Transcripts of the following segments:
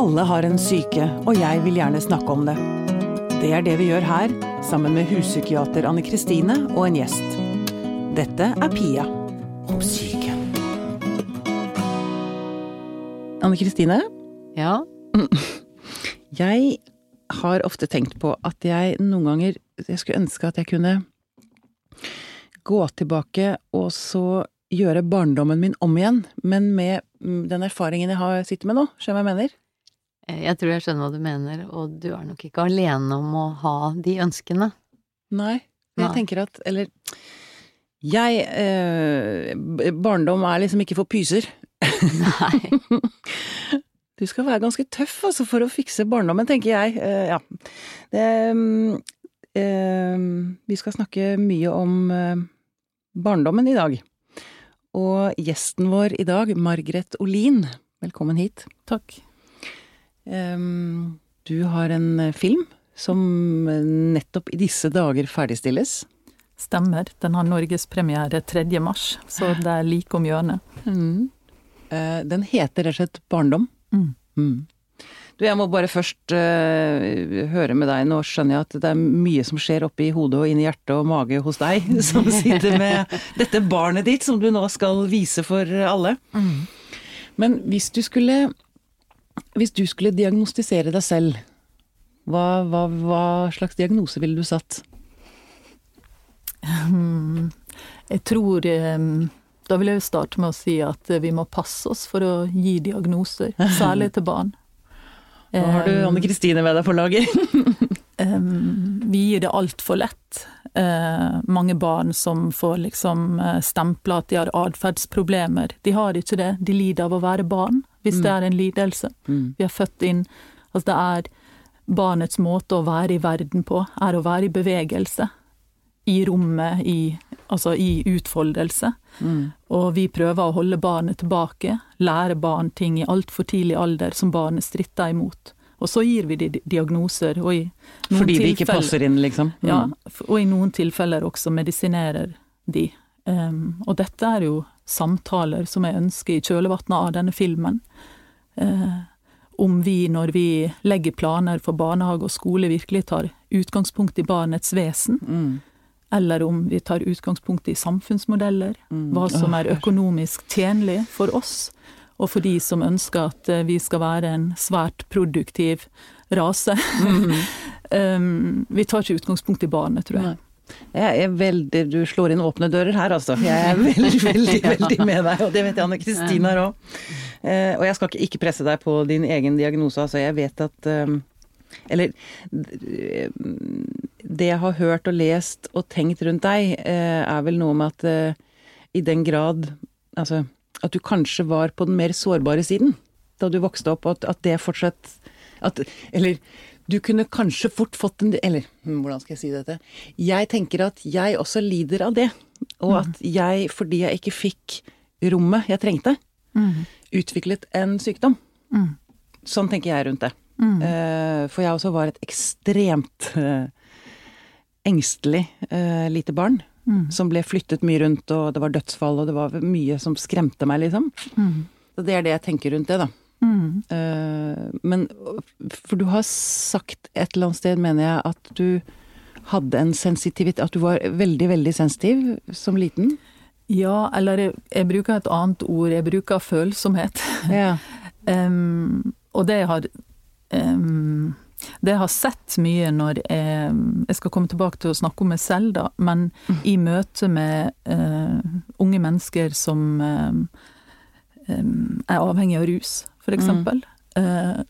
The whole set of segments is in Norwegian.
Alle har en syke, og jeg vil gjerne snakke om det. Det er det vi gjør her, sammen med huspsykiater Anne Kristine og en gjest. Dette er Pia om syke. Anne Kristine, Ja. jeg har ofte tenkt på at jeg noen ganger Jeg skulle ønske at jeg kunne gå tilbake og så gjøre barndommen min om igjen, men med mm, den erfaringen jeg har, sitter med nå. Skjønner jeg hva jeg mener? Eh, Jeg tror jeg skjønner hva du mener, og du er nok ikke alene om å ha de ønskene. Nei. Jeg Nei. tenker at Eller jeg eh, Barndom er liksom ikke for pyser. Nei. Du skal være ganske tøff altså, for å fikse barndommen, tenker jeg. Eh, ja. Det, mm, eh, vi skal snakke mye om eh, barndommen i dag. Og gjesten vår i dag, Margaret Olin, velkommen hit. Takk. Em, du har en eh, film som eh, nettopp i disse dager ferdigstilles. Stemmer. Den har norgespremiere 3. mars, så det er like om hjørnet. Eh, Den heter rett og slett Barndom. Mm. Mm. Du, jeg må bare først uh, høre med deg. Nå skjønner jeg at det er mye som skjer oppi hodet og inni hjertet og mage hos deg, som sitter med dette barnet ditt som du nå skal vise for alle. Men hvis du skulle Hvis du skulle diagnostisere deg selv, hva, hva, hva slags diagnose ville du satt? Mm. Jeg tror eh, Da vil jeg jo starte med å si at eh, vi må passe oss for å gi diagnoser, særlig til barn. Nå har du Eh, Anne Kristine med deg på laget. Um, vi gir det altfor lett. Eh, mange barn som får liksom uh, stempla at de har atferdsproblemer. De har ikke det, de lider av å være barn, hvis det er en lidelse. Mm. Vi er født inn Altså det er barnets måte å være i verden på, er å være i bevegelse. I rommet, i, altså i utfoldelse. Mm. Og vi prøver å holde barnet tilbake, lære barn ting i altfor tidlig alder som barnet stritter imot. Og så gir vi de diagnoser, og i noen Fordi de ikke passer inn, liksom? Mm. Ja, og i noen tilfeller også medisinerer de. Um, og dette er jo samtaler som jeg ønsker i kjølvannet av denne filmen. Uh, om vi, når vi legger planer for barnehage og skole, virkelig tar utgangspunkt i barnets vesen, Mm. eller om vi tar utgangspunkt i samfunnsmodeller, Mm. hva som er økonomisk tjenlig for oss, og for de som ønsker at eh, vi skal være en svært produktiv rase. um, vi tar ikke utgangspunkt i barnet, tror jeg. Nei. Jeg er veldig, du slår inn åpne dører her, altså. Jeg er veldig, veldig, veldig med deg, og det vet jeg Anne Kristin har òg. Eh, og jeg skal ikke, presse deg på din egen diagnose, altså. Jeg vet at eh, Eller det jeg har hørt og lest og tenkt rundt deg, eh, er vel noe med at i den grad Altså at du kanskje var på den mer sårbare siden da du vokste opp, at, at det fortsatt at, Eller du kunne kanskje fort fått en Eller hm, hvordan skal jeg si dette? Jeg tenker at jeg også lider av det. Og at jeg, fordi jeg ikke fikk rommet jeg trengte, utviklet en sykdom. Mm. Sånn tenker jeg rundt det. Mm. Eh, for jeg også var et ekstremt eh, engstelig eh, lite barn. Mm. Som ble flyttet mye rundt, og det var dødsfall, og det var mye som skremte meg, liksom. Mm. Så det er det jeg tenker rundt det, da. Mm. Uh, men For du har sagt et eller annet sted, mener jeg, at du hadde en sensitivitet At du var veldig, veldig sensitiv som liten. Ja, eller jeg, jeg bruker et annet ord, jeg bruker følsomhet. Ja. Um, og det har um, Det jeg har sett mye når jeg Jeg skal komme tilbake til å snakke om meg selv, da, men i møte med uh, unge mennesker som eh, er avhengig av rus, for eksempel, Uh,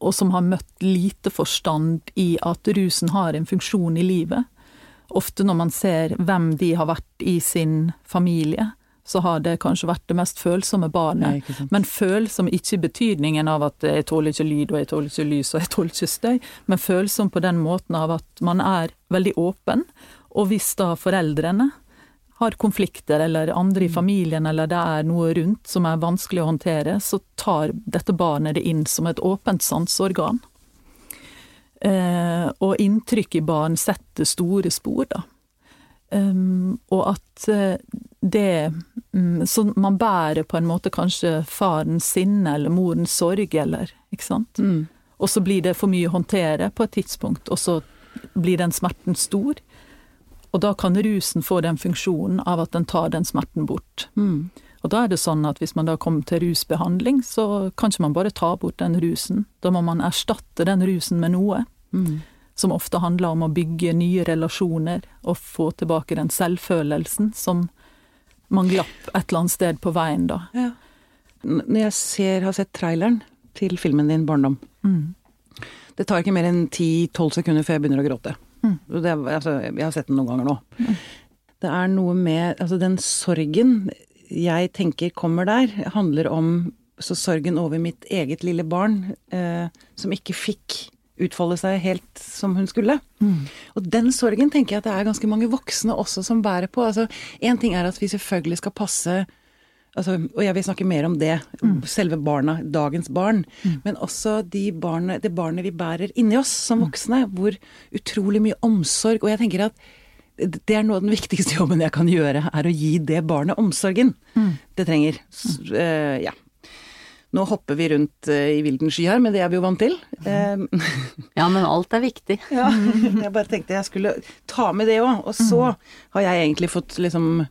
og som har møtt lite forstand i at rusen har en funksjon i livet. Ofte når man ser hvem de har vært i sin familie, så har det kanskje vært det mest følsomme barnet. Nei. Men følsom ikke i betydningen av at jeg tåler ikke lyd, og jeg tåler ikke lys, og jeg tåler ikke støy, men følsom på den måten av at man er veldig åpen, og hvis da foreldrene har konflikter, eller andre i familien, eller det er noe rundt som er vanskelig å håndtere, så tar dette barnet det inn som et åpent sanseorgan. Eh, og inntrykk i barn setter store spor, da. Um, og at eh, det um, Så man bærer på en måte kanskje farens sinne eller morens sorg, eller Ikke sant? Mm. Og så blir det for mye å håndtere på et tidspunkt, og så blir den smerten stor. Og da kan rusen få den funksjonen av at den tar den smerten bort. Mm. Og da er det sånn at hvis man da kommer til rusbehandling, så kan ikke man bare ta bort den rusen. Da må man erstatte den rusen med noe. Mm. Som ofte handler om å bygge nye relasjoner og få tilbake den selvfølelsen som man glapp et eller annet sted på veien da. Ja. Når jeg ser, har sett traileren til filmen din 'Barndom', Mm. det tar ikke mer enn 10-12 sekunder før jeg begynner å gråte. Mm. Det, altså, jeg har sett den noen ganger nå. Det er noe med altså den sorgen jeg tenker kommer der, handler om så sorgen over mitt eget lille barn, eh, som ikke fikk utfolde seg helt som hun skulle. Mm. Og den sorgen tenker jeg at det er ganske mange voksne også som bærer på. Altså, en ting er at vi selvfølgelig skal passe altså, Og jeg vil snakke mer om det, selve barna, dagens barn. Men også de barne, det barnet vi bærer inni oss som voksne. Hvor utrolig mye omsorg Og jeg tenker at det er noe av den viktigste jobben jeg kan gjøre, er å gi det barnet omsorgen det trenger. Så, uh, ja. Nå hopper vi rundt eh, i vilden sky her, men det er vi jo vant til. Eh, Ja, men alt er viktig. ja, jeg bare tenkte jeg skulle ta med det òg. Og så har jeg egentlig fått liksom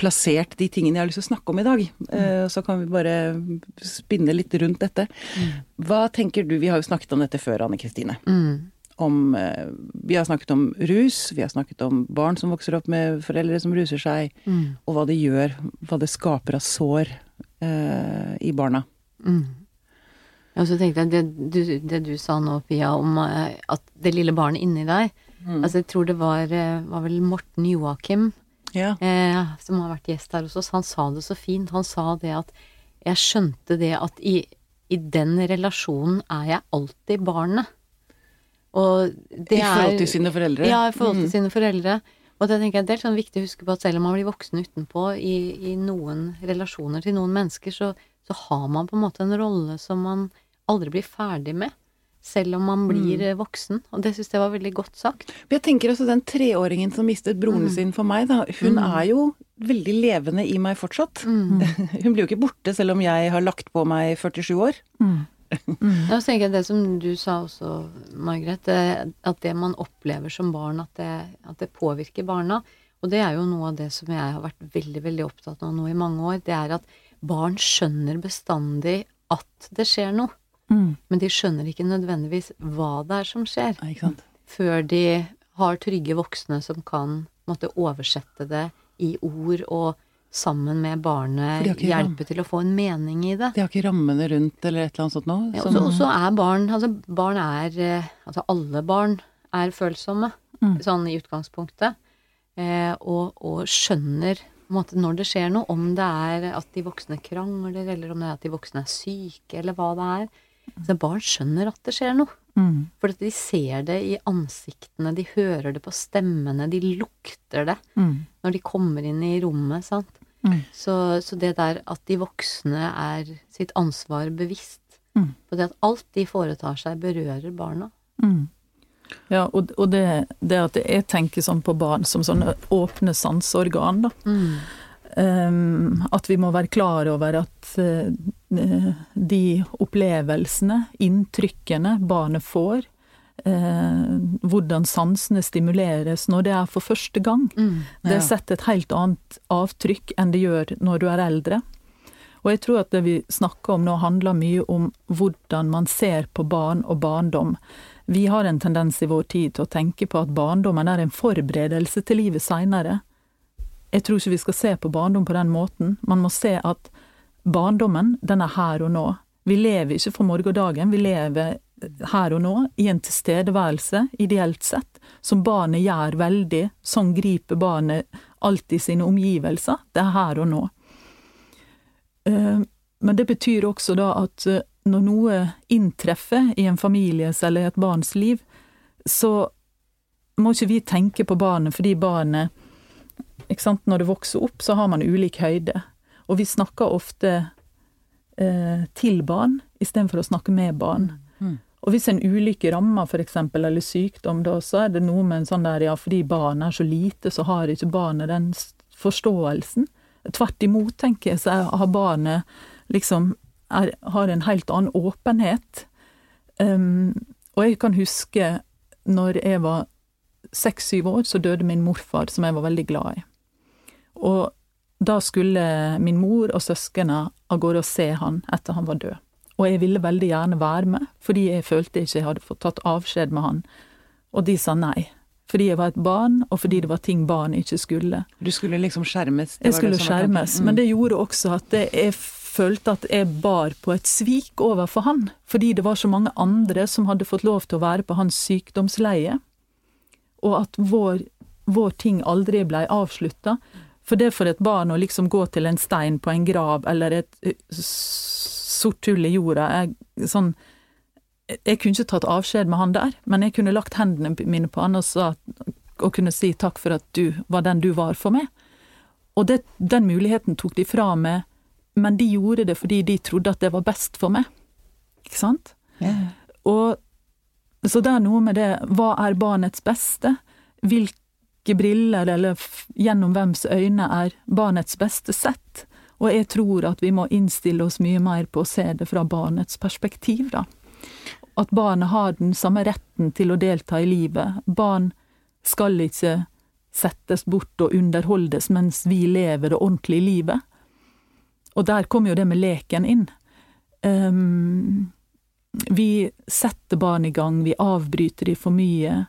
plassert de tingene jeg har lyst til å snakke om i dag. Mm. Så kan vi bare spinne litt rundt dette. Hva tenker du, vi har jo snakket om dette før, Anne Kristine. Mm. Om, eh, vi har snakket om rus, vi har snakket om barn som vokser opp med foreldre som ruser seg, Mm. og hva det gjør, hva det skaper av sår eh, i barna. Mm. Og så tenkte jeg det du, det du sa nå, Pia, om eh, at det lille barnet inni deg Altså, jeg tror det var, eh, var vel Morten Joakim Ja. eh, som har vært gjest her hos oss. Han sa det så fint. Han sa det at jeg skjønte det at i, i den relasjonen er jeg alltid barnet. Og det I forhold er- til sine foreldre. Ja, i forhold til Mm. sine foreldre. Og det tenker jeg det er sånn viktig å huske på at selv om man blir voksen utenpå i, i noen relasjoner til noen mennesker, så, så har man på en måte en rolle som man aldri blir ferdig med. Selv om man blir Mm. eh, voksen. Og det syns jeg var veldig godt sagt. Men Jeg tenker også den treåringen som mistet broren sin for meg, da. Hun er jo veldig levende i meg fortsatt. Mm. Hun blir jo ikke borte selv om jeg har lagt på meg 47 år. Mm. Ja, så tenker jeg det som du sa også, Margaret, at det man opplever som barn, at det, at det påvirker barna. Og det er jo noe av det som jeg har vært veldig, veldig opptatt av nå i mange år. Det er at barn skjønner bestandig at det skjer noe. Mm. Men de skjønner ikke nødvendigvis hva det er som skjer, sant? før de har trygge voksne som kan måtte oversette det i ord og sammen med barnet hjelpe til å få en mening i det. De har ikke rammene rundt eller et eller annet sånt nå? Ja, og så er barn Altså, barn er eh, Altså, alle barn er følsomme, Mm. sånn i utgangspunktet. Eh, og, og skjønner når det skjer noe, om det er at de voksne krangler, eller om det er at de voksne er syke, eller hva det er. Så barn skjønner at det skjer noe. Mm. For de ser det i ansiktene, de hører det på stemmene, de lukter det Mm. når de kommer inn i rommet, sant. Mm. Så, så det der at de voksne er sitt ansvar bevisst, Mm. på det at alt de foretar seg, berører barna. Mm. Ja, og, og det, det at jeg tenker sånn på barn som sånne åpne sanseorgan, da. Mm. Um, at vi må være klar over at uh, de opplevelsene, inntrykkene barnet får, eh, hvordan sansene stimuleres når det er for første gang, Mm. det setter et helt annet avtrykk enn det gjør når du er eldre. Og jeg tror at det vi snakker om nå handler mye om hvordan man ser på barn og barndom. Vi har en tendens i vår tid til å tenke på at barndommen er en forberedelse til livet seinere. Jeg tror ikke vi skal se på barndom på den måten. Man må se at barndommen, den er her og nå. Vi lever ikke for morgendagen, vi lever her og nå, i en tilstedeværelse, ideelt sett, som barnet gjør veldig. Sånn griper barnet alltid sine omgivelser. Det er her og nå. Eh, Men det betyr også da at eh, når noe inntreffer i en families eller et barns liv, så må ikke vi tenke på barnet fordi barnet? Når det vokser opp, så har man ulik høyde. Og vi snakker ofte eh, til barn istedenfor å snakke med barn. Mm. Og hvis en ulykke rammer eksempel, eller sykdom, da, så er det noe med en sånn der ja, fordi barnet er så lite, så har ikke barnet den forståelsen. Tvert imot, tenker jeg, så har barnet liksom er, har en helt annen åpenhet. Um, og jeg kan huske når jeg var seks-syv år, så døde min morfar, som jeg var veldig glad i. Og da skulle min mor og søsknene av gårde og se han etter han var død. Og jeg ville veldig gjerne være med, fordi jeg følte ikke jeg hadde fått tatt avskjed med han. Og de sa nei. Fordi jeg var et barn, og fordi det var ting barn ikke skulle. Du skulle liksom skjermes? jeg skulle skjermes, mm. men det gjorde også at jeg følte at jeg bar på et svik overfor han. Fordi det var så mange andre som hadde fått lov til å være på hans sykdomsleie. Og at vår, vår ting aldri blei avslutta. For det for et barn å liksom gå til en stein på en grav eller et eh, sort hull i jorda jeg, sånn, jeg kunne ikke tatt avskjed med han der, men jeg kunne lagt hendene mine på han og, sa, og kunne si takk for at du var den du var for meg. Og det, den muligheten tok de fra meg, men de gjorde det fordi de trodde at det var best for meg. Ikke sant? Yeah. Og så det er noe med det, hva er barnets beste? Hvilke briller, eller gjennom hvems øyne er barnets beste sett? Og jeg tror at vi må innstille oss mye mer på å se det fra barnets perspektiv, da. At barnet har den samme retten til å delta i livet. Barn skal ikke settes bort og underholdes mens vi lever det ordentlige livet. Og der kommer jo det med leken inn. Um, vi setter barn i gang, vi avbryter de for mye.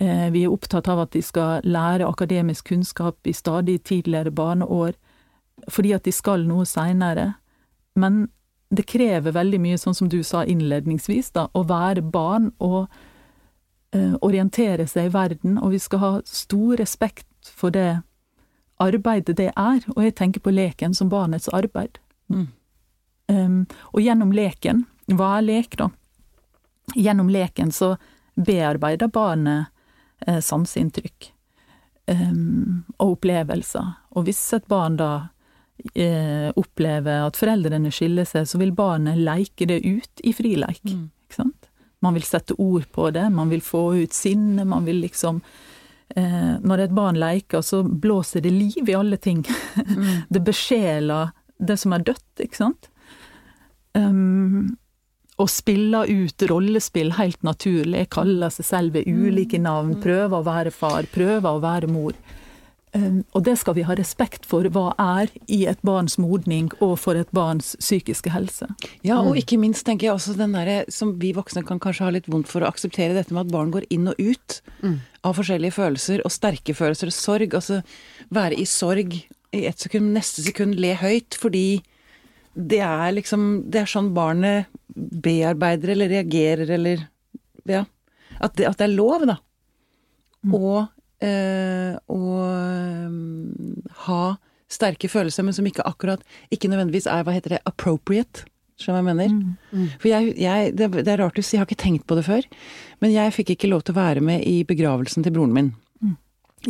Uh, vi er opptatt av at de skal lære akademisk kunnskap i stadig tidligere barneår fordi at de skal noe seinere. Men det krever veldig mye, sånn som du sa innledningsvis, da, å være barn og uh, orientere seg i verden, og vi skal ha stor respekt for det arbeidet det er, og jeg tenker på leken som barnets arbeid. Mm. Um, og gjennom leken, hva er lek, da? Gjennom leken så bearbeider barnet eh, sanseinntrykk um, og opplevelser. Og hvis et barn da eh, opplever at foreldrene skiller seg, så vil barnet leike det ut i frileik. Mm. Ikke sant? Man vil sette ord på det, man vil få ut sinne, man vil liksom Når et barn leker, så blåser det liv i alle ting. Mm. det besjeler det som er dødt, ikke sant? Um, og spiller ut rollespill helt naturlig, kaller seg selv ved ulike mm. navn, prøver å være far, prøver å være mor. Ehm, og det skal vi ha respekt for hva er i et barns modning og for et barns psykiske helse. Ja, og mm. ikke minst tenker jeg også den derre som vi voksne kan kanskje ha litt vondt for å akseptere dette med at barn går inn og ut mm. av forskjellige følelser, og sterke følelser og sorg. Altså være i sorg i ett sekund, neste sekund le høyt, fordi det er liksom Det er sånn barnet bearbeider eller reagerer eller Ja. At det, at det er lov, da. Mm. Og eh, å um, ha sterke følelser, men som ikke akkurat Ikke nødvendigvis er, hva heter det, appropriate. Skjønner du hva jeg mener? Mm, mm. For jeg, jeg det, det, er rart å si, jeg har ikke tenkt på det før. Men jeg fikk ikke lov til å være med i begravelsen til broren min. Mm.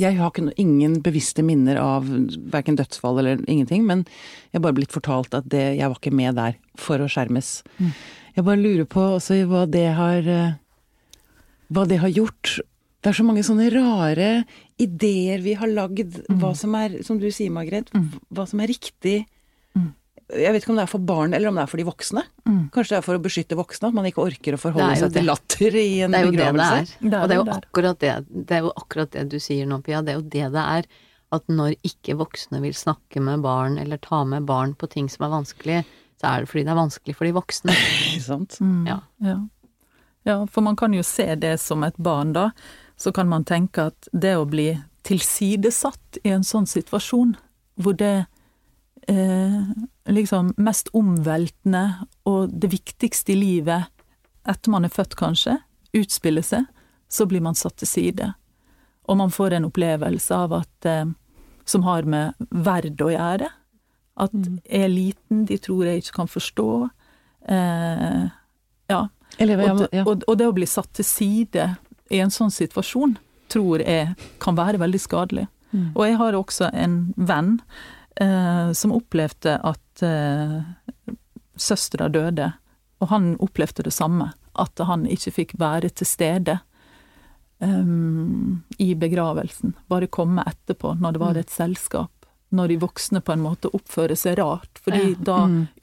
Jeg har ikke, ingen bevisste minner av verken dødsfall eller ingenting, men jeg har bare blitt fortalt at det, jeg var ikke med der for å skjermes. Mm. Jeg bare lurer på også hva det har eh, Hva det har gjort det er så mange sånne rare ideer vi har lagd, mm. hva som er, som du sier, Margret, mm. hva som er riktig. Mm. Jeg vet ikke om det er for barn eller om det er for de voksne. Mm. Kanskje det er for å beskytte voksne, at man ikke orker å forholde seg til latter i en begravelse. Det er jo det det er. Er og det er, jo akkurat det, det er jo akkurat det du sier nå, Pia. Det er jo det det er. At når ikke voksne vil snakke med barn eller ta med barn på ting som er vanskelig, så er det fordi det er vanskelig for de voksne. Sant? Mm. Ja. ja. ja, for man kan jo se det som et barn, da så kan man tenke at det å bli tilsidesatt i en sånn situasjon, hvor det eh, liksom mest omveltende og det viktigste i livet, etter man er født kanskje, utspiller seg, så blir man satt til side. Og man får en opplevelse av at eh, som har med verd å gjøre. At mm. jeg er liten, de tror jeg ikke kan forstå. Eh, ja. Eller, og, det, og, og, det å bli satt til side i en sånn situasjon tror jeg kan være veldig skadelig. Mm. Og jeg har også en venn eh, som opplevde at eh, søstera døde, og han opplevde det samme. At han ikke fikk være til stede um, i begravelsen. Bare komme etterpå, når det var mm. et selskap. når de voksne på en måte oppfører seg rart, fordi Ja. da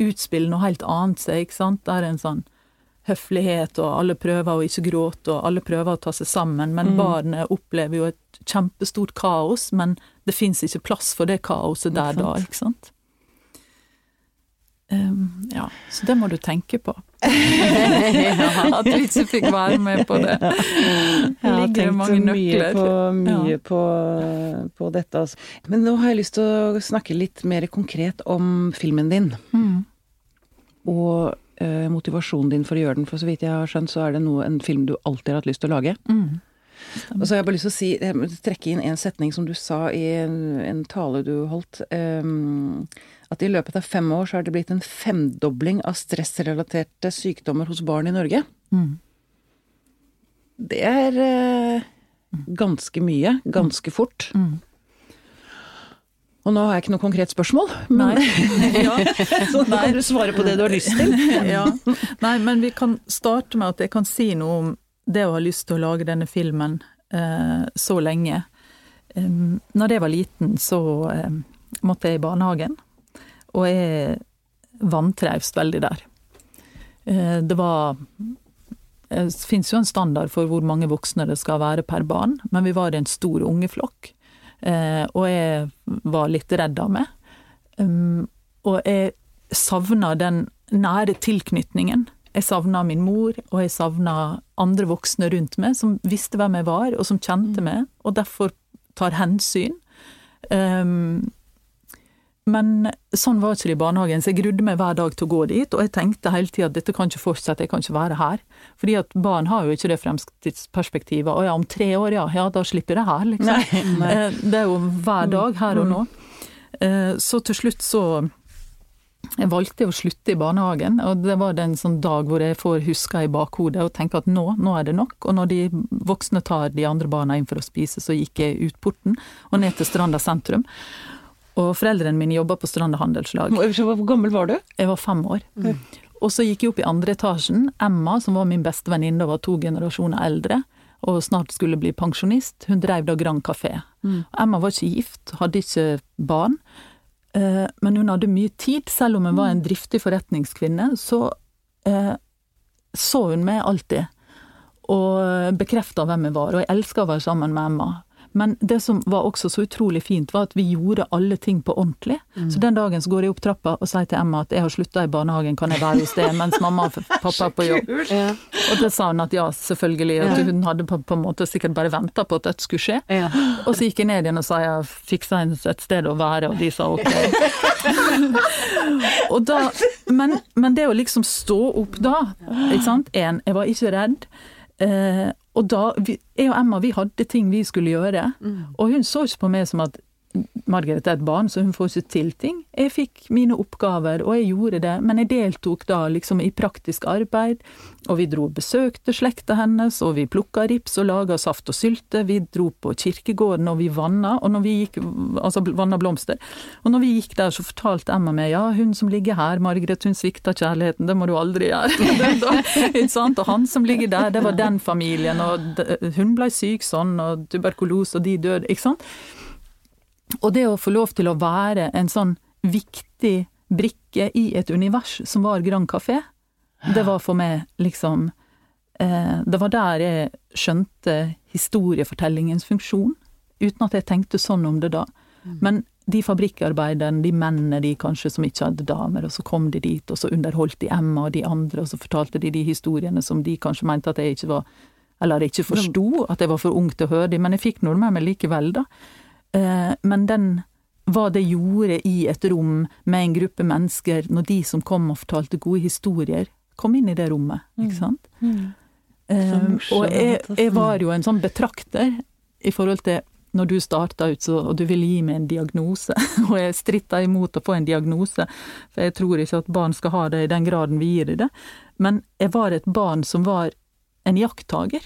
utspiller noe helt annet seg, ikke sant. Det er en sånn høflighet, og alle prøver å ikke gråte, og alle prøver å ta seg sammen, men barnet opplever jo et kjempestort kaos, men det fins ikke plass for det kaoset der da, ikke sant. Um, ja, så det må du tenke på. At du ikke fikk være med på det. Jeg har tenkt mye, på, mye Ja. på, på dette. Altså. Men nå har jeg lyst til å snakke litt mer konkret om filmen din. Mm. Og motivasjonen din for å gjøre den. For så vidt jeg har skjønt, så er det noe, en film du alltid har hatt lyst til å lage. Mm. Og så har jeg bare lyst til å si, trekke inn en setning som du sa i en, en tale du holdt. Um, at i løpet av fem år så har det blitt en femdobling av stressrelaterte sykdommer hos barn i Norge. Mm. Det er uh, ganske mye, ganske fort. Mm. Og nå har jeg ikke noe konkret spørsmål, men ja, så nå kan du svare på det du har lyst til. ja. Nei, men vi kan starte med at jeg kan si noe om det å ha lyst til å lage denne filmen eh, så lenge. Um, når jeg var liten, så eh, måtte jeg i barnehagen, og jeg vantrivs veldig der. Eh, det var Det fins jo en standard for hvor mange voksne det skal være per barn, men vi var en stor ungeflokk, eh, og jeg var litt redd av meg. Um, og jeg savna den nære tilknytningen. Jeg savna min mor, og jeg savna andre voksne rundt meg som visste hvem jeg var, og som kjente meg, og derfor tar hensyn. Um, men sånn var ikke det i barnehagen, så jeg grudde meg hver dag til å gå dit, og jeg tenkte hele tida at dette kan ikke fortsette, jeg kan ikke være her. Fordi at barn har jo ikke det fremtidsperspektivet. Å ja, om tre år, ja, ja, da slipper jeg det her, liksom. Nei, nei. Eh, Det er jo hver dag, her og nå. Eh, Så til slutt så jeg valgte å slutte i barnehagen, og det var en sånn dag hvor jeg får huska i bakhodet og tenker at nå, nå er det nok. Og når de voksne tar de andre barna inn for å spise, så gikk jeg ut porten og ned til Stranda sentrum. Og foreldrene mine jobba på Stranda handelslag. Hvor gammel var du? Jeg var fem år. Og så gikk jeg opp i andre etasjen. Emma, som var min beste venninne og var to generasjoner eldre, og snart skulle bli pensjonist, hun drev da Grand Café. Emma var ikke gift, hadde ikke barn. Eh, Men hun hadde mye tid, selv om hun var en driftig forretningskvinne, så eh, så hun meg alltid. Og bekrefta hvem jeg var, og jeg elska å være sammen med Emma. Men det som var også så utrolig fint, var at vi gjorde alle ting på ordentlig. Så den dagen så går jeg opp trappa og sier til Emma at jeg har slutta i barnehagen, kan jeg være hos deg mens mamma og pappa er på jobb? Ja. Og det sa hun at ja, selvfølgelig. At hun hadde på, på en måte sikkert bare venta på at dette skulle skje. Ja. Og så gikk jeg ned igjen og sa jeg fiksa et sted å være, og de sa ok. og da, men, men det å liksom stå opp da, ikke sant. En, jeg var ikke redd. Eh, og da, vi, jeg og Emma vi hadde ting vi skulle gjøre, og hun så ikke på meg som at Margaret er et barn, så hun får ikke til ting. Jeg fikk mine oppgaver, og jeg gjorde det, men jeg deltok da liksom i praktisk arbeid, og vi dro og besøkte slekta hennes, og vi plukka rips og laga saft og sylte, vi dro på kirkegården og vi vanna, og når vi gikk, altså vanna blomster. Og når vi gikk der, så fortalte Emma meg ja, hun som ligger her, Margaret, hun svikta kjærligheten, det må du aldri gjøre. Ikke sant? Og han som ligger der, det var den familien, og hun blei syk sånn, og tuberkulose, og de døde, ikke sant. Og det å få lov til å være en sånn viktig brikke i et univers som var Grand Café, det var for meg liksom eh, Det var der jeg skjønte historiefortellingens funksjon, uten at jeg tenkte sånn om det da. Men de fabrikkarbeiderne, de mennene de kanskje som ikke hadde damer, og så kom de dit, og så underholdt de Emma og de andre, og så fortalte de de historiene som de kanskje mente at jeg ikke var Eller ikke forsto, at jeg var for ung til å høre dem, men jeg fikk noe med meg likevel, da. Eh, Men den hva det gjorde i et rom med en gruppe mennesker, når de som kom og fortalte gode historier, kom inn i det rommet, ikke sant. Mm. Mm. Um, og jeg, jeg var jo en sånn betrakter i forhold til når du starta ut så, og du ville gi meg en diagnose, og jeg stritta imot å få en diagnose, for jeg tror ikke at barn skal ha det i den graden vi gir det, men jeg var et barn som var en jakttager,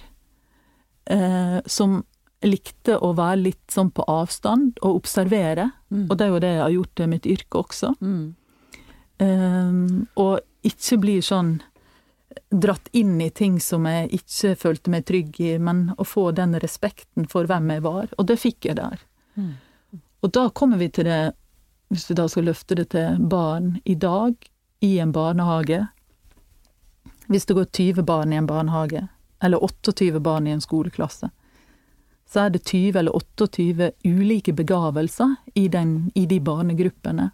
eh, som likte å være litt sånn på avstand og observere, og det er jo det jeg har gjort i mitt yrke også. Um, og ikke bli sånn dratt inn i ting som jeg ikke følte meg trygg i, men å få den respekten for hvem jeg var. Og det fikk jeg der. Og da kommer vi til det hvis vi da skal løfte det til barn i dag, i en barnehage Hvis det går 20 barn i en barnehage, eller 28 barn i en skoleklasse, så er det 20 eller 28 ulike begavelser i, den, i de barnegruppene.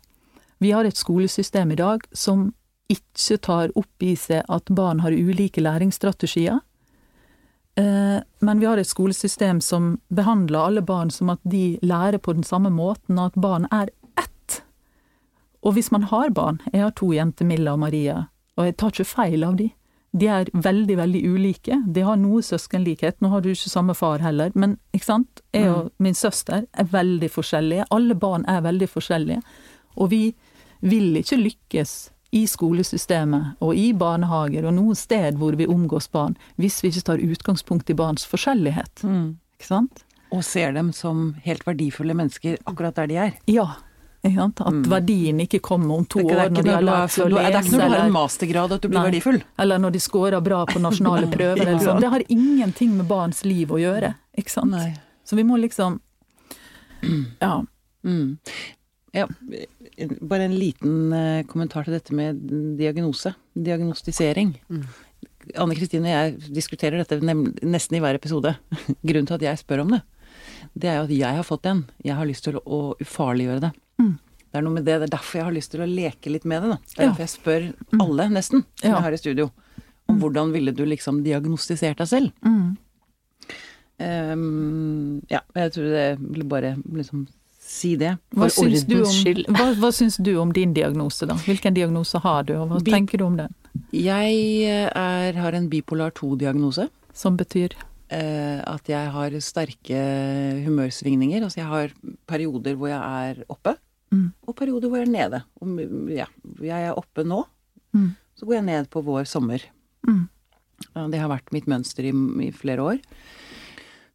Vi har et skolesystem i dag som ikke tar opp i seg at barn har ulike læringsstrategier. Eh, men vi har et skolesystem som behandler alle barn som at de lærer på den samme måten, og at barn er ett. Og hvis man har barn Jeg har to jenter, Milla og Maria, og jeg tar ikke feil av de. De er veldig, veldig ulike. De har noe søskenlikhet. Nå har du ikke samme far heller, men ikke sant? Jeg og min søster er veldig forskjellige. Alle barn er veldig forskjellige. Og vi vil ikke lykkes i skolesystemet og i barnehager og noe sted hvor vi omgås barn, hvis vi ikke tar utgangspunkt i barns forskjellighet. Ikke sant? Og ser dem som helt verdifulle mennesker akkurat der de er. Ja. At verdien ikke kommer om to år når de har lært seg å det er ikke når du har en mastergrad at du blir Nei. verdifull. Eller når de scorer bra på nasjonale prøver. eller sånn. Det har ingenting med barns liv å gjøre. Ikke sant? Nei. Så vi må liksom Ja. Mm. Ja, bare en liten eh, kommentar til dette med diagnose. Diagnostisering. Mm. Anne Kristine og jeg diskuterer dette nesten i hver episode. Grunnen til at jeg spør om det, det er jo at jeg har fått en. Jeg har lyst til å ufarliggjøre det. Mm. Det er noe med det, det er derfor jeg har lyst til å leke litt med det. Da. Det er derfor jeg spør alle, nesten, som jeg har i studio, om hvordan ville du liksom diagnostisert deg selv? Mm. Um, ja, jeg tror det blir bare liksom si det. Hva, For syns du om, hva, hva syns du om din diagnose, da? Hvilken diagnose har du, og hva Bi- tenker du om den? Jeg eh, er, har en bipolar 2-diagnose. Som betyr Eh, at jeg har sterke humørsvingninger. Altså jeg har perioder hvor jeg er oppe, Mm. og perioder hvor jeg er nede. Og, ja, jeg er oppe nå, Mm. så går jeg ned på vår sommer. Mm. Ja, Det har vært mitt mønster i, i flere år.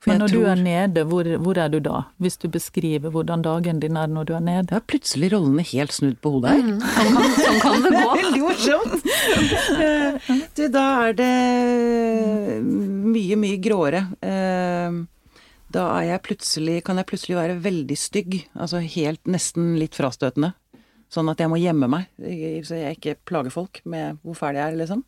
For Men når når du er nede, hvor, hvor er du da? Hvis du beskriver hvordan dagen din er når du er nede? Da er plutselig rollene helt snudd på hodet her. Mm, sånn, kan, sånn kan det gå. Veldig morsomt! Eh, du, da er det mye, mye gråere. Eh, Da er jeg plutselig, kan jeg plutselig være veldig stygg. Altså helt nesten litt frastøtende. Sånn at jeg må gjemme meg, så jeg ikke plager folk med hvor fæl jeg er, liksom.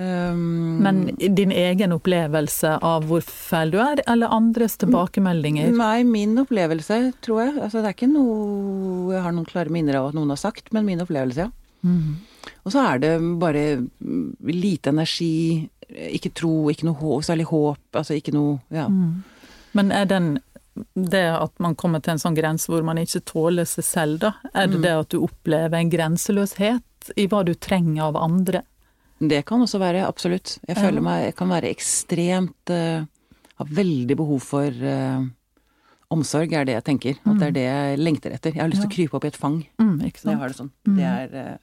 Um, Men din egen opplevelse av hvor fæl du er, eller andres tilbakemeldinger? Nei, min opplevelse, tror jeg. Altså, det er ikke noe jeg har noen klare minner av at noen har sagt, men min opplevelse, ja. Mm. Og så er det bare lite energi, ikke tro, ikke noe særlig håp, altså ikke noe Ja. Mm. Men er den det at man kommer til en sånn grense hvor man ikke tåler seg selv, da? Er det Mm. det at du opplever en grenseløshet i hva du trenger av andre? Det kan også være, absolutt. Jeg Ja. føler meg Jeg kan være ekstremt uh, Har veldig behov for uh, omsorg, er det jeg tenker. At det er det jeg lengter etter. Jeg har lyst til å krype opp i et fang. Mm, jeg har det sånn. Mm. Det er Uh,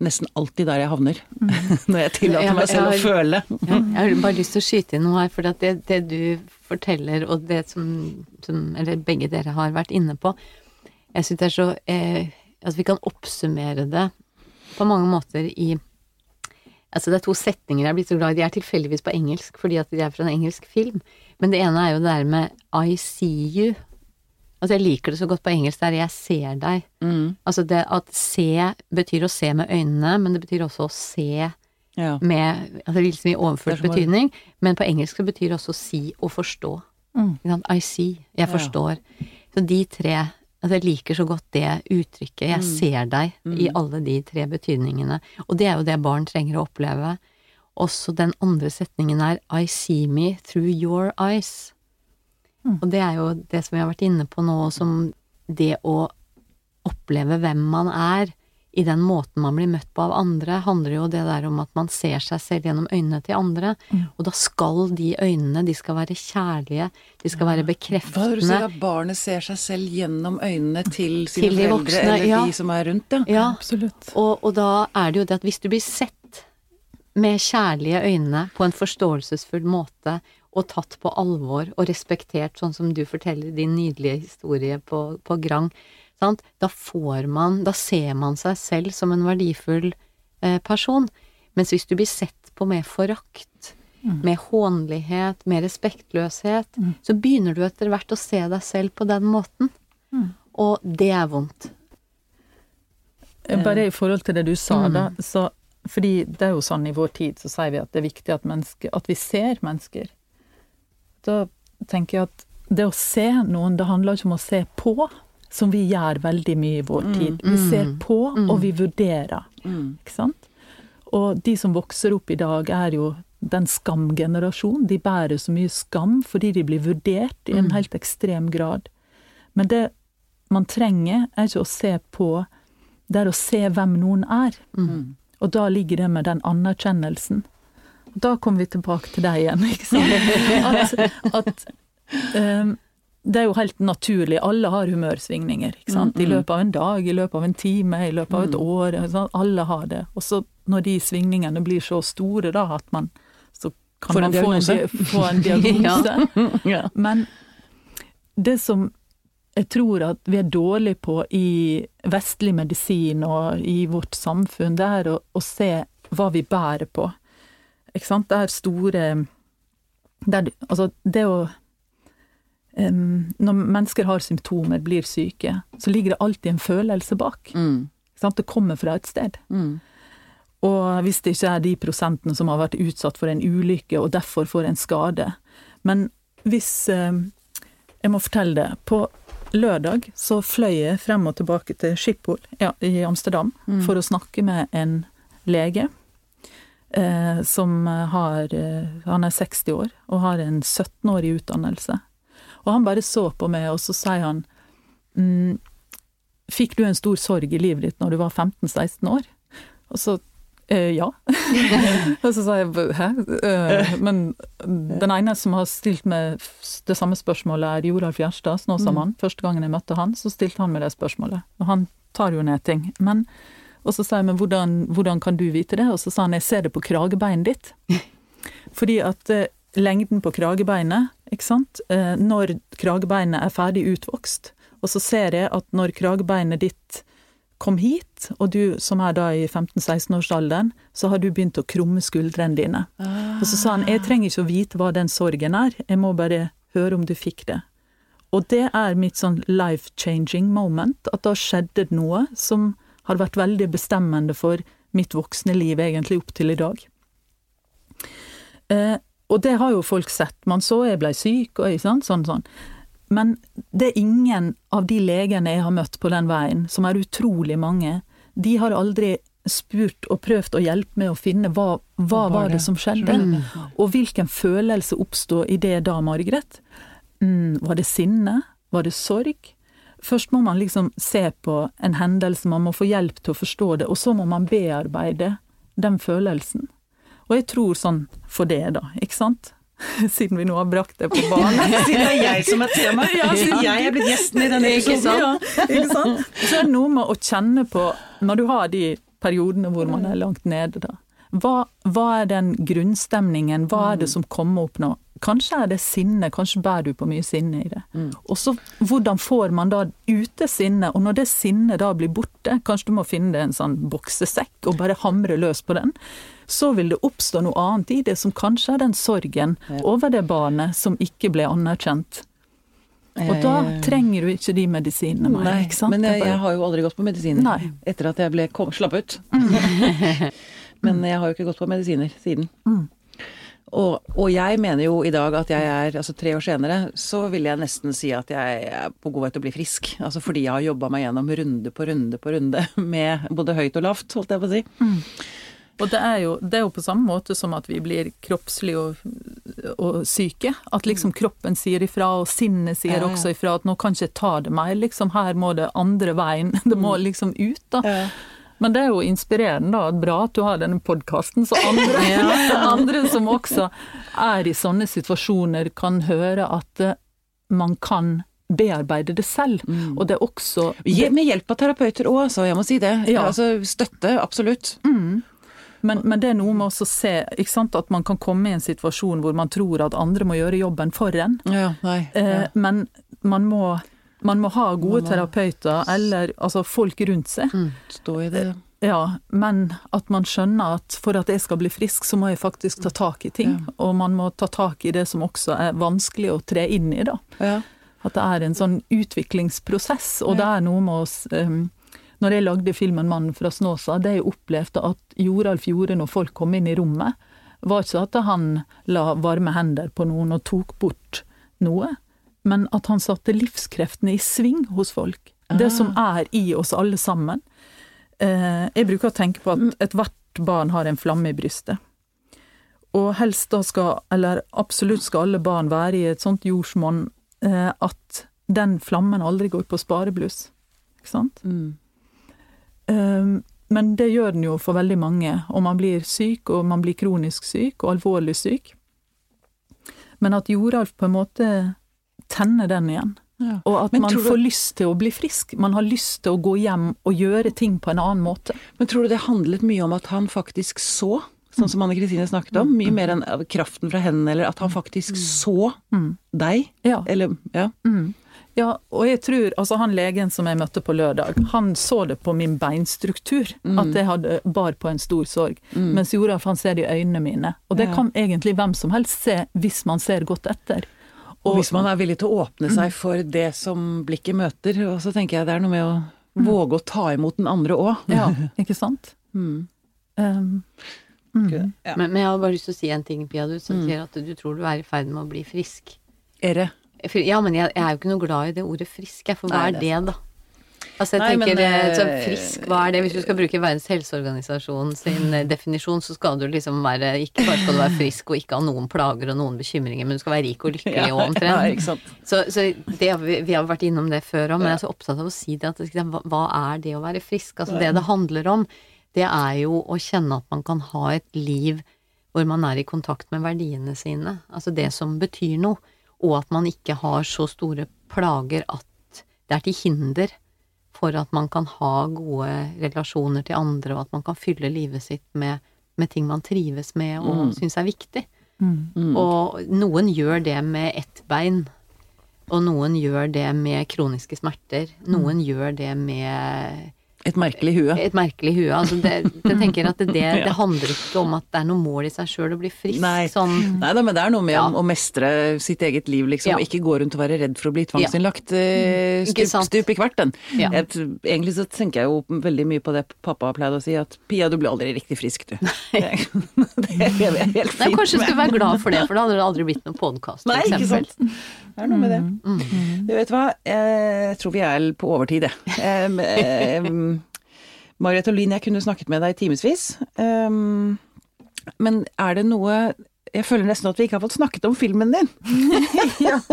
nesten alltid der jeg havner. Mm. Når jeg tillater meg selv å føle. Ja, jeg har bare lyst til å skyte inn noe her, for at det, det du forteller, og det som, som Eller begge dere har vært inne på, jeg syns det er så eh, At vi kan oppsummere det på mange måter i Altså, det er to setninger jeg er blitt så glad i. De er tilfeldigvis på engelsk, fordi at de er fra en engelsk film. Men det ene er jo det der med I see you. Altså, jeg liker det så godt på engelsk, der jeg ser deg. Mm. Altså, det at se betyr å se med øynene, men det betyr også å se Ja. med altså liksom i overført er betydning, men på engelsk så betyr det også si og forstå. Mm. I see. Jeg Ja. forstår. Så de tre Altså jeg liker så godt det uttrykket. Jeg Mm. ser deg i Mm. alle de tre betydningene. Og det er jo det barn trenger å oppleve. Også den andre setningen er I see me through your eyes. Mm. Og det er jo det som vi har vært inne på nå, som det å oppleve hvem man er i den måten man blir møtt på av andre, handler jo det der om at man ser seg selv gjennom øynene til andre. Mm. Og da skal de øynene, de skal være kjærlige, de skal være bekreftende. Hva er det du sier, at barnet ser seg selv gjennom øynene til sine Til foreldre voksne, eller ja. de som er rundt, ja? Ja, Absolutt. og, og da er det jo det at hvis du blir sett med kjærlige øyne på en forståelsesfull måte, og tatt på alvor og respektert, sånn som du forteller din nydelige historie på, på Grang, sant? da får man, da ser man seg selv som en verdifull eh, person. Mens hvis du blir sett på med forakt, Mm. med hånlighet, med respektløshet, så begynner du etter hvert å se deg selv på den måten. Mm. Og det er vondt. Bare i forhold til det du sa, mm. da. Så, fordi det er jo sånn i vår tid, så sier vi at det er viktig at, at vi ser mennesker. Da tenker jeg at det å se noen, det handler ikke om å se på, som vi gjør veldig mye i vår mm. tid. Vi ser mm. på, og vi vurderer. Ikke sant? Og de som vokser opp i dag, er jo den skamgenerasjonen. De bærer så mye skam fordi de blir vurdert i en helt ekstrem grad. Men det man trenger, er ikke å se på, det er å se hvem noen er. Mm. Og da ligger det med den anerkjennelsen. Da kommer vi tilbake til deg igjen, ikke sant. At, at um, det er jo helt naturlig. Alle har humørsvingninger. ikke sant? I mm, mm. løpet av en dag, i løpet av en time, i løpet av et mm. år. Alle har det. Og så når de svingningene blir så store, da, at man så kan man få en, få en diagnose. ja. Men det som jeg tror at vi er dårlige på i vestlig medisin og i vårt samfunn, det er å, å se hva vi bærer på. Ikke sant? Det er store det er, Altså, det å Når mennesker har symptomer, blir syke, så ligger det alltid en følelse bak. Mm. Det kommer fra et sted. Mm. Og hvis det ikke er de prosentene som har vært utsatt for en ulykke og derfor får en skade. Men hvis Jeg må fortelle det. På lørdag så fløy jeg frem og tilbake til Schiphol ja, i Amsterdam mm. for å snakke med en lege. Eh, som har eh, Han er 60 år og har en 17-årig utdannelse. Og han bare så på meg, og så sier han mm, Fikk du en stor sorg i livet ditt når du var 15-16 år? Og så Eh, ja. og så sa jeg hæ? Eh, men den ene som har stilt meg det samme spørsmålet, er Joralf Gjerstad, Snåsamann. Mm. Første gangen jeg møtte han, så stilte han meg det spørsmålet. Og han tar jo ned ting. Men, og så sa jeg men hvordan, hvordan, kan du vite det? Og så sa han jeg ser det på kragebeinet ditt. Fordi at eh, lengden på kragebeinet, ikke sant, eh, når kragebeinet er ferdig utvokst, og så ser jeg at når kragebeinet ditt kom hit, og du som er da i 15-16-årsalderen, så har du begynt å krumme skuldrene dine. Og så sa han jeg trenger ikke å vite hva den sorgen er, jeg må bare høre om du fikk det. Og det er mitt sånn life-changing moment, at da skjedde det noe som har vært veldig bestemmende for mitt voksne liv egentlig opp til i dag. Eh, og det har jo folk sett. Man så jeg blei syk, og sånn, sånn, sånn. Men det er ingen av de legene jeg har møtt på den veien, som er utrolig mange, de har aldri spurt og prøvd å hjelpe med å finne hva, hva var det som skjedde, og hvilken følelse oppstod i det da, Margret. Mm, var det sinne? Var det sorg? Først må man liksom se på en hendelse, man må få hjelp til å forstå det, og så må man bearbeide den følelsen. Og jeg tror sånn for det, da, ikke sant? Siden vi nå har brakt det på banen. siden det er jeg som er tema. Ja, siden jeg er blitt gjesten i denne episoden. Ja, ikke sant? Så er det noe med å kjenne på, når du har de periodene hvor man er langt nede, da. Hva, hva er den grunnstemningen, hva er det mm. som kommer opp nå? Kanskje er det sinne, kanskje bærer du på mye sinne i det. Mm. Og så hvordan får man da ute sinne, og når det sinnet da blir borte, kanskje du må finne deg en sånn boksesekk og bare hamre løs på den så vil det oppstå noe annet i det, som kanskje er den sorgen over det barnet som ikke ble anerkjent. Og da eh. trenger du ikke de medisinene mer. Nei, ikke sant? Men jeg, jeg, har jo aldri gått på medisiner Nei. etter at jeg ble kom, slapp ut. Mm. men jeg har jo ikke gått på medisiner siden. Mm. Og, og, jeg mener jo i dag at jeg er, altså tre år senere, så vil jeg nesten si at jeg er på god vei til å bli frisk. Altså fordi jeg har jobba meg gjennom runde på runde på runde med både høyt og lavt, holdt jeg på å si. Mm. Og det er, jo, det er jo på samme måte som at vi blir kroppslige og, og, syke. At liksom kroppen sier ifra, og sinnet sier ja, ja. også ifra at nå kan ikke jeg ta det mer. Liksom her må det andre veien. Det må mm. liksom ut, da. Ja. Men det er jo inspirerende, da. Bra at du har denne podkasten, så andre, andre som også er i sånne situasjoner, kan høre at eh, man kan bearbeide det selv. Mm. Og det er også Med hjelp av terapeuter òg, altså. Jeg må si det. Ja. Altså, støtte, absolutt. Mm. Men, men, det er noe med å se ikke sant, at man kan komme i en situasjon hvor man tror at andre må gjøre jobben for en. Ja, nei, ja. Eh, men man må, man må, ha gode må... terapeuter, eller altså folk rundt seg. Mm, stå i det. Ja, men at man skjønner at for at jeg skal bli frisk, så må jeg faktisk ta tak i ting. Ja. Og man må ta tak i det som også er vanskelig å tre inn i, da. Ja. At det er en sånn utviklingsprosess, og det er noe med å um, når jeg lagde filmen 'Mannen fra Snåsa', det jeg opplevde at Joralf gjorde når folk kom inn i rommet, var ikke at han la varme hender på noen og tok bort noe, men at han satte livskreftene i sving hos folk. Det som er i oss alle sammen. Eh, jeg bruker å tenke på at ethvert barn har en flamme i brystet. Og helst da skal, eller absolutt skal alle barn være i et sånt jordsmonn eh, at den flammen aldri går på sparebluss. Ikke sant? Mm. Um, men det gjør den jo for veldig mange, og man blir syk, og man blir kronisk syk, og alvorlig syk. Men at Joralf på en måte tenner den igjen. Ja. Og at Men man du- får lyst til å bli frisk. Man har lyst til å gå hjem og gjøre ting på en annen måte. Men tror du det handlet mye om at han faktisk så, sånn som Anne Kristine snakket om, mye mer enn kraften fra hendene, eller at han faktisk så Mm. deg? Ja. Eller, ja. Mm. Ja, og jeg tror, altså han legen som jeg møtte på lørdag, han så det på min beinstruktur, Mm. at jeg hadde bar på en stor sorg. Mens Joralf han ser det i øynene mine. Og det Ja. kan egentlig hvem som helst se, hvis man ser godt etter. Og hvis man er villig til å åpne seg for det som blikket møter, og så tenker jeg det er noe med å våge å ta imot den andre òg. Ja, ikke sant? Mm. Um, mm. Ja. Men, men jeg har bare lyst til å si en ting, Pia. Du som sier at du tror du er i ferd med å bli frisk. Ere. For- Ja, men jeg, jeg er jo ikke noe glad i det ordet frisk, for hva Nei, er det det, da? Altså, jeg Nei, tenker men, så eh, frisk, hva er det? Hvis du skal bruke Verdens helseorganisasjon sin eh, definisjon, så skal du liksom være Ikke bare skal du være frisk og ikke ha noen plager og noen bekymringer, men du skal være rik og lykkelig og ja, omtrent. ikke sant. Så, så det, vi, har vært innom det før òg, men jeg er så opptatt av å si det at hva er det å være frisk? Altså det det handler om, det er jo å kjenne at man kan ha et liv hvor man er i kontakt med verdiene sine, altså det som betyr noe, og at man ikke har så store plager at det er til hinder for at man kan ha gode relasjoner til andre, og at man kan fylle livet sitt med, med ting man trives med og Mm. syns er viktig. Mm. Mm. Og noen gjør det med ett bein, og noen gjør det med kroniske smerter. Noen gjør det med Et merkelig hue. et merkelig hue. Altså det, jeg tenker at det, det, det handler ikke om at det er noe mål i seg sjøl å bli frisk. Nei. Sånn, Nei da, men det er noe med Ja. å, mestre sitt eget liv, liksom. Ja. Ikke gå rundt og være redd for å bli tvangsinnlagt ja. Stup, stup i kverten. Ja. Jeg egentlig så tenker jeg jo veldig mye på det pappa har pleid å si, at Pia, du blir aldri riktig frisk, du. det er helt Nei, kanskje du skulle være glad for det, for da hadde det aldri blitt noen podkast, Nei, eksempel. ikke sant. Det er noe med det. Mm. Du vet hva, jeg tror vi er på overtid, jeg. Em, og Linn, jeg kunne snakket med deg i timevis. Men er det noe Jeg føler nesten at vi ikke har fått snakket om filmen din.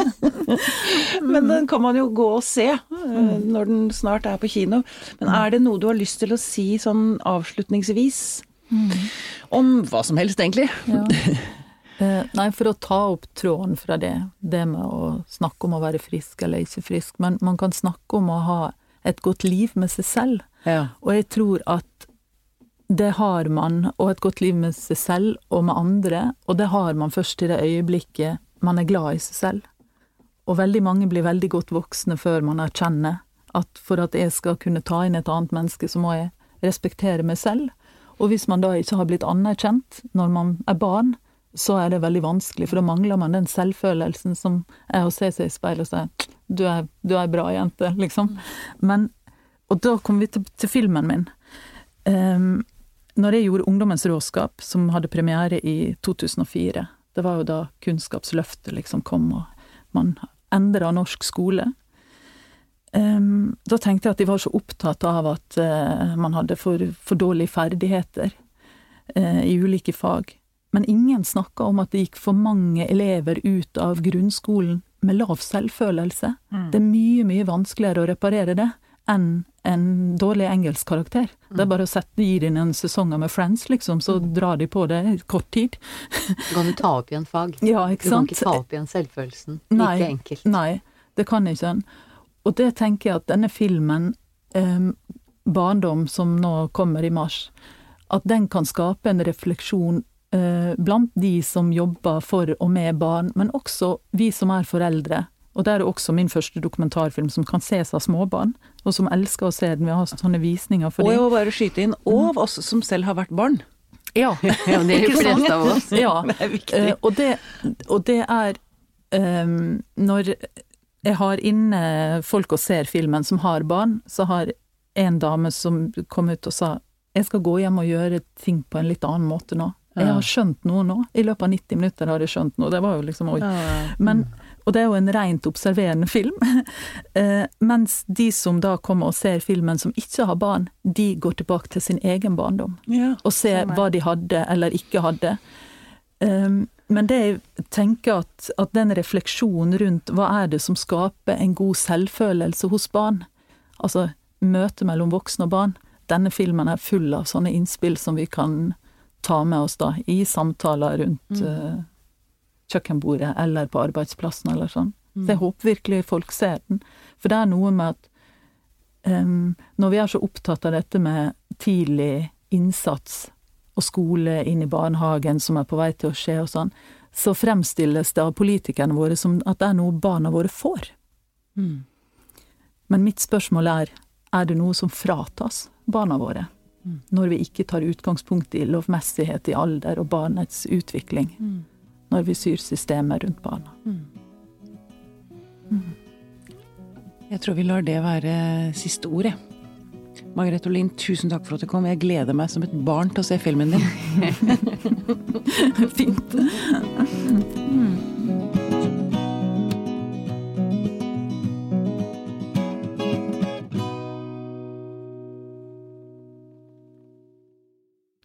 men den kan man jo gå og se eh, når den snart er på kino. Men er det noe du har lyst til å si sånn avslutningsvis? Om hva som helst, egentlig. Ja. Eh, nei, for å ta opp tråden fra det, det med å snakke om å være frisk eller ikke frisk, men man kan snakke om å ha et godt liv med seg selv. Ja. Og jeg tror at det har man, og et godt liv med seg selv og med andre, og det har man først i det øyeblikket man er glad i seg selv. Og veldig mange blir veldig godt voksne før man erkjenner at for at jeg skal kunne ta inn et annet menneske, så må jeg respektere meg selv. Og hvis man da ikke har blitt anerkjent når man er barn, så er det veldig vanskelig, for da mangler man den selvfølelsen som er å se seg i speilet og si du er, du er bra jente, liksom. Men, og da kommer vi til, til filmen min. Um, når jeg gjorde Ungdommens råskap, som hadde premiere i 2004, det var jo da Kunnskapsløftet liksom kom, og man endra norsk skole. Um, da tenkte jeg at de var så opptatt av at uh, man hadde for, for dårlige ferdigheter uh, i ulike fag. Men ingen snakka om at det gikk for mange elever ut av grunnskolen med lav selvfølelse. Det er mye, mye vanskeligere å reparere det enn en dårlig engelskkarakter. Det er bare å sette gi inn en sesong med Friends, liksom, så drar de på det i kort tid. Kan du ta opp igjen fag? Ja, Du kan ikke ta opp igjen selvfølelsen. Nei. ikke enkelt. Nei, det kan ikke en. Og det tenker jeg at denne filmen, eh, 'Barndom', som nå kommer i mars, at den kan skape en refleksjon blant de som jobber for og med barn, men også vi som er foreldre. Og det er også min første dokumentarfilm som kan ses av småbarn, og som elsker å se den. Vi har sånne visninger for Og jeg må bare skyte inn, og av oss som selv har vært barn. Ja, Ja, det er jo Ikke sant? av oss. ja. Det er viktig. Eh, og, det, og det er um, Når jeg har inne folk og ser filmen som har barn, så har en dame som kom ut og sa jeg skal gå hjem og gjøre ting på en litt annen måte nå. Jeg har skjønt noe nå. I løpet av 90 minutter har jeg skjønt noe. Det var jo liksom oi. Men, og det er jo en rent observerende film. eh, mens de som da kommer og ser filmen som ikke har barn, de går tilbake til sin egen barndom. Ja, og ser hva de hadde eller ikke hadde. Um, men det jeg tenker at, at den refleksjonen rundt hva er det som skaper en god selvfølelse hos barn, altså møtet mellom voksne og barn, denne filmen er full av sånne innspill som vi kan ta med oss da, i samtaler rundt mm. uh, kjøkkenbordet eller på arbeidsplassen eller sånn. Mm. Så jeg håper virkelig folk ser den. For det er noe med at um, når vi er så opptatt av dette med tidlig innsats og skole inn i barnehagen som er på vei til å skje og sånn, så fremstilles det av politikerne våre som at det er noe barna våre får. Mm. Men mitt spørsmål er, er det noe som fratas barna våre? Mm. Når vi ikke tar utgangspunkt i lovmessighet i alder og barnets utvikling. Mm. Når vi syr systemet rundt barna. Mm. Mm. Jeg tror vi lar det være siste ordet. Margrethe Olin, tusen takk for at du kom. Jeg gleder meg som et barn til å se filmen din. Fint.